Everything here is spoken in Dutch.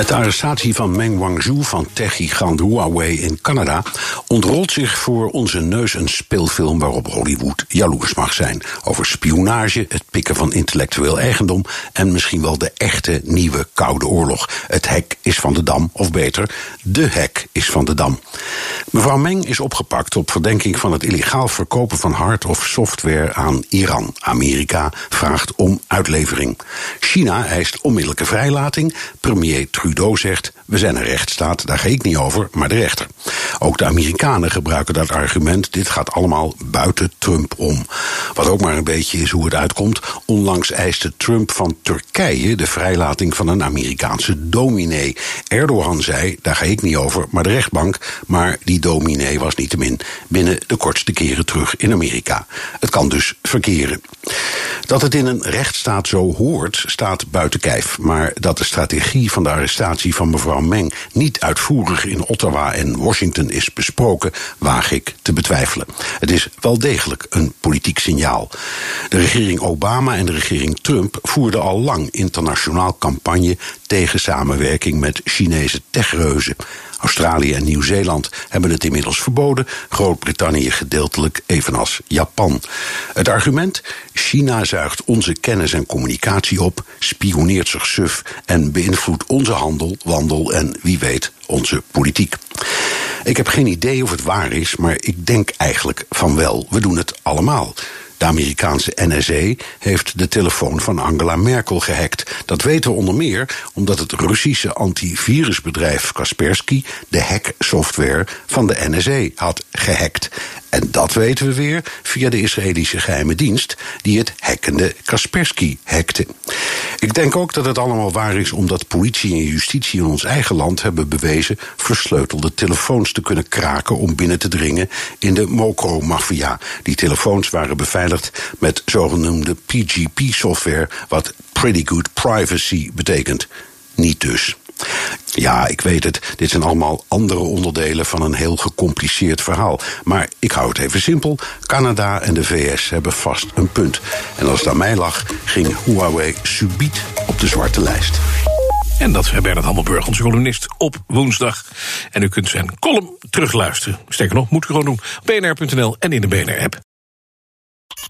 Met de arrestatie van Meng Wanzhou van tech-gigant Huawei in Canada ontrolt zich voor onze neus een speelfilm waarop Hollywood jaloers mag zijn. Over spionage, het pikken van intellectueel eigendom en misschien wel de echte nieuwe Koude Oorlog. Het hek is van de dam, of beter, de hek is van de dam. Mevrouw Meng is opgepakt op verdenking van het illegaal verkopen van hard- of software aan Iran. Amerika vraagt om uitlevering. China eist onmiddellijke vrijlating. Premier Trudeau zegt: We zijn een rechtsstaat, daar ga ik niet over, maar de rechter. Ook de Amerikanen gebruiken dat argument: dit gaat allemaal buiten Trump om. Wat ook maar een beetje is hoe het uitkomt. Onlangs eiste Trump van Turkije de vrijlating van een Amerikaanse dominee. Erdogan zei: daar ga ik niet over, maar de rechtbank. Maar die dominee was niettemin binnen de kortste keren terug in Amerika. Het kan dus verkeren. Dat het in een rechtsstaat zo hoort, staat buiten kijf. Maar dat de strategie van de arrestatie van mevrouw Meng niet uitvoerig in Ottawa en Washington is besproken, waag ik te betwijfelen. Het is wel degelijk een politiek signaal. De regering Obama en de regering Trump voerden al lang internationaal campagne tegen samenwerking met Chinese techreuzen. Australië en Nieuw-Zeeland hebben het inmiddels verboden, Groot-Brittannië gedeeltelijk, evenals Japan. Het argument: China zuigt onze kennis en communicatie op, spioneert zich suf en beïnvloedt onze handel, wandel en wie weet onze politiek. Ik heb geen idee of het waar is, maar ik denk eigenlijk van wel. We doen het allemaal. De Amerikaanse NSA heeft de telefoon van Angela Merkel gehackt. Dat weten we onder meer omdat het Russische antivirusbedrijf Kaspersky de hacksoftware van de NSA had gehackt. En dat weten we weer via de Israëlische geheime dienst, die het hackende Kaspersky hackte. Ik denk ook dat het allemaal waar is omdat politie en justitie in ons eigen land hebben bewezen versleutelde telefoons te kunnen kraken om binnen te dringen in de Mokro-maffia. Die telefoons waren beveiligd met zogenoemde PGP-software, wat Pretty Good Privacy betekent. Niet dus. Ja, ik weet het. Dit zijn allemaal andere onderdelen van een heel gecompliceerd verhaal. Maar ik hou het even simpel. Canada en de VS hebben vast een punt. En als het aan mij lag, ging Huawei subiet op de zwarte lijst. En dat is Bernard Hammelburg, onze columnist, op woensdag. En u kunt zijn column terugluisteren. Sterker nog, moet u gewoon doen. bnr.nl en in de BNR-app.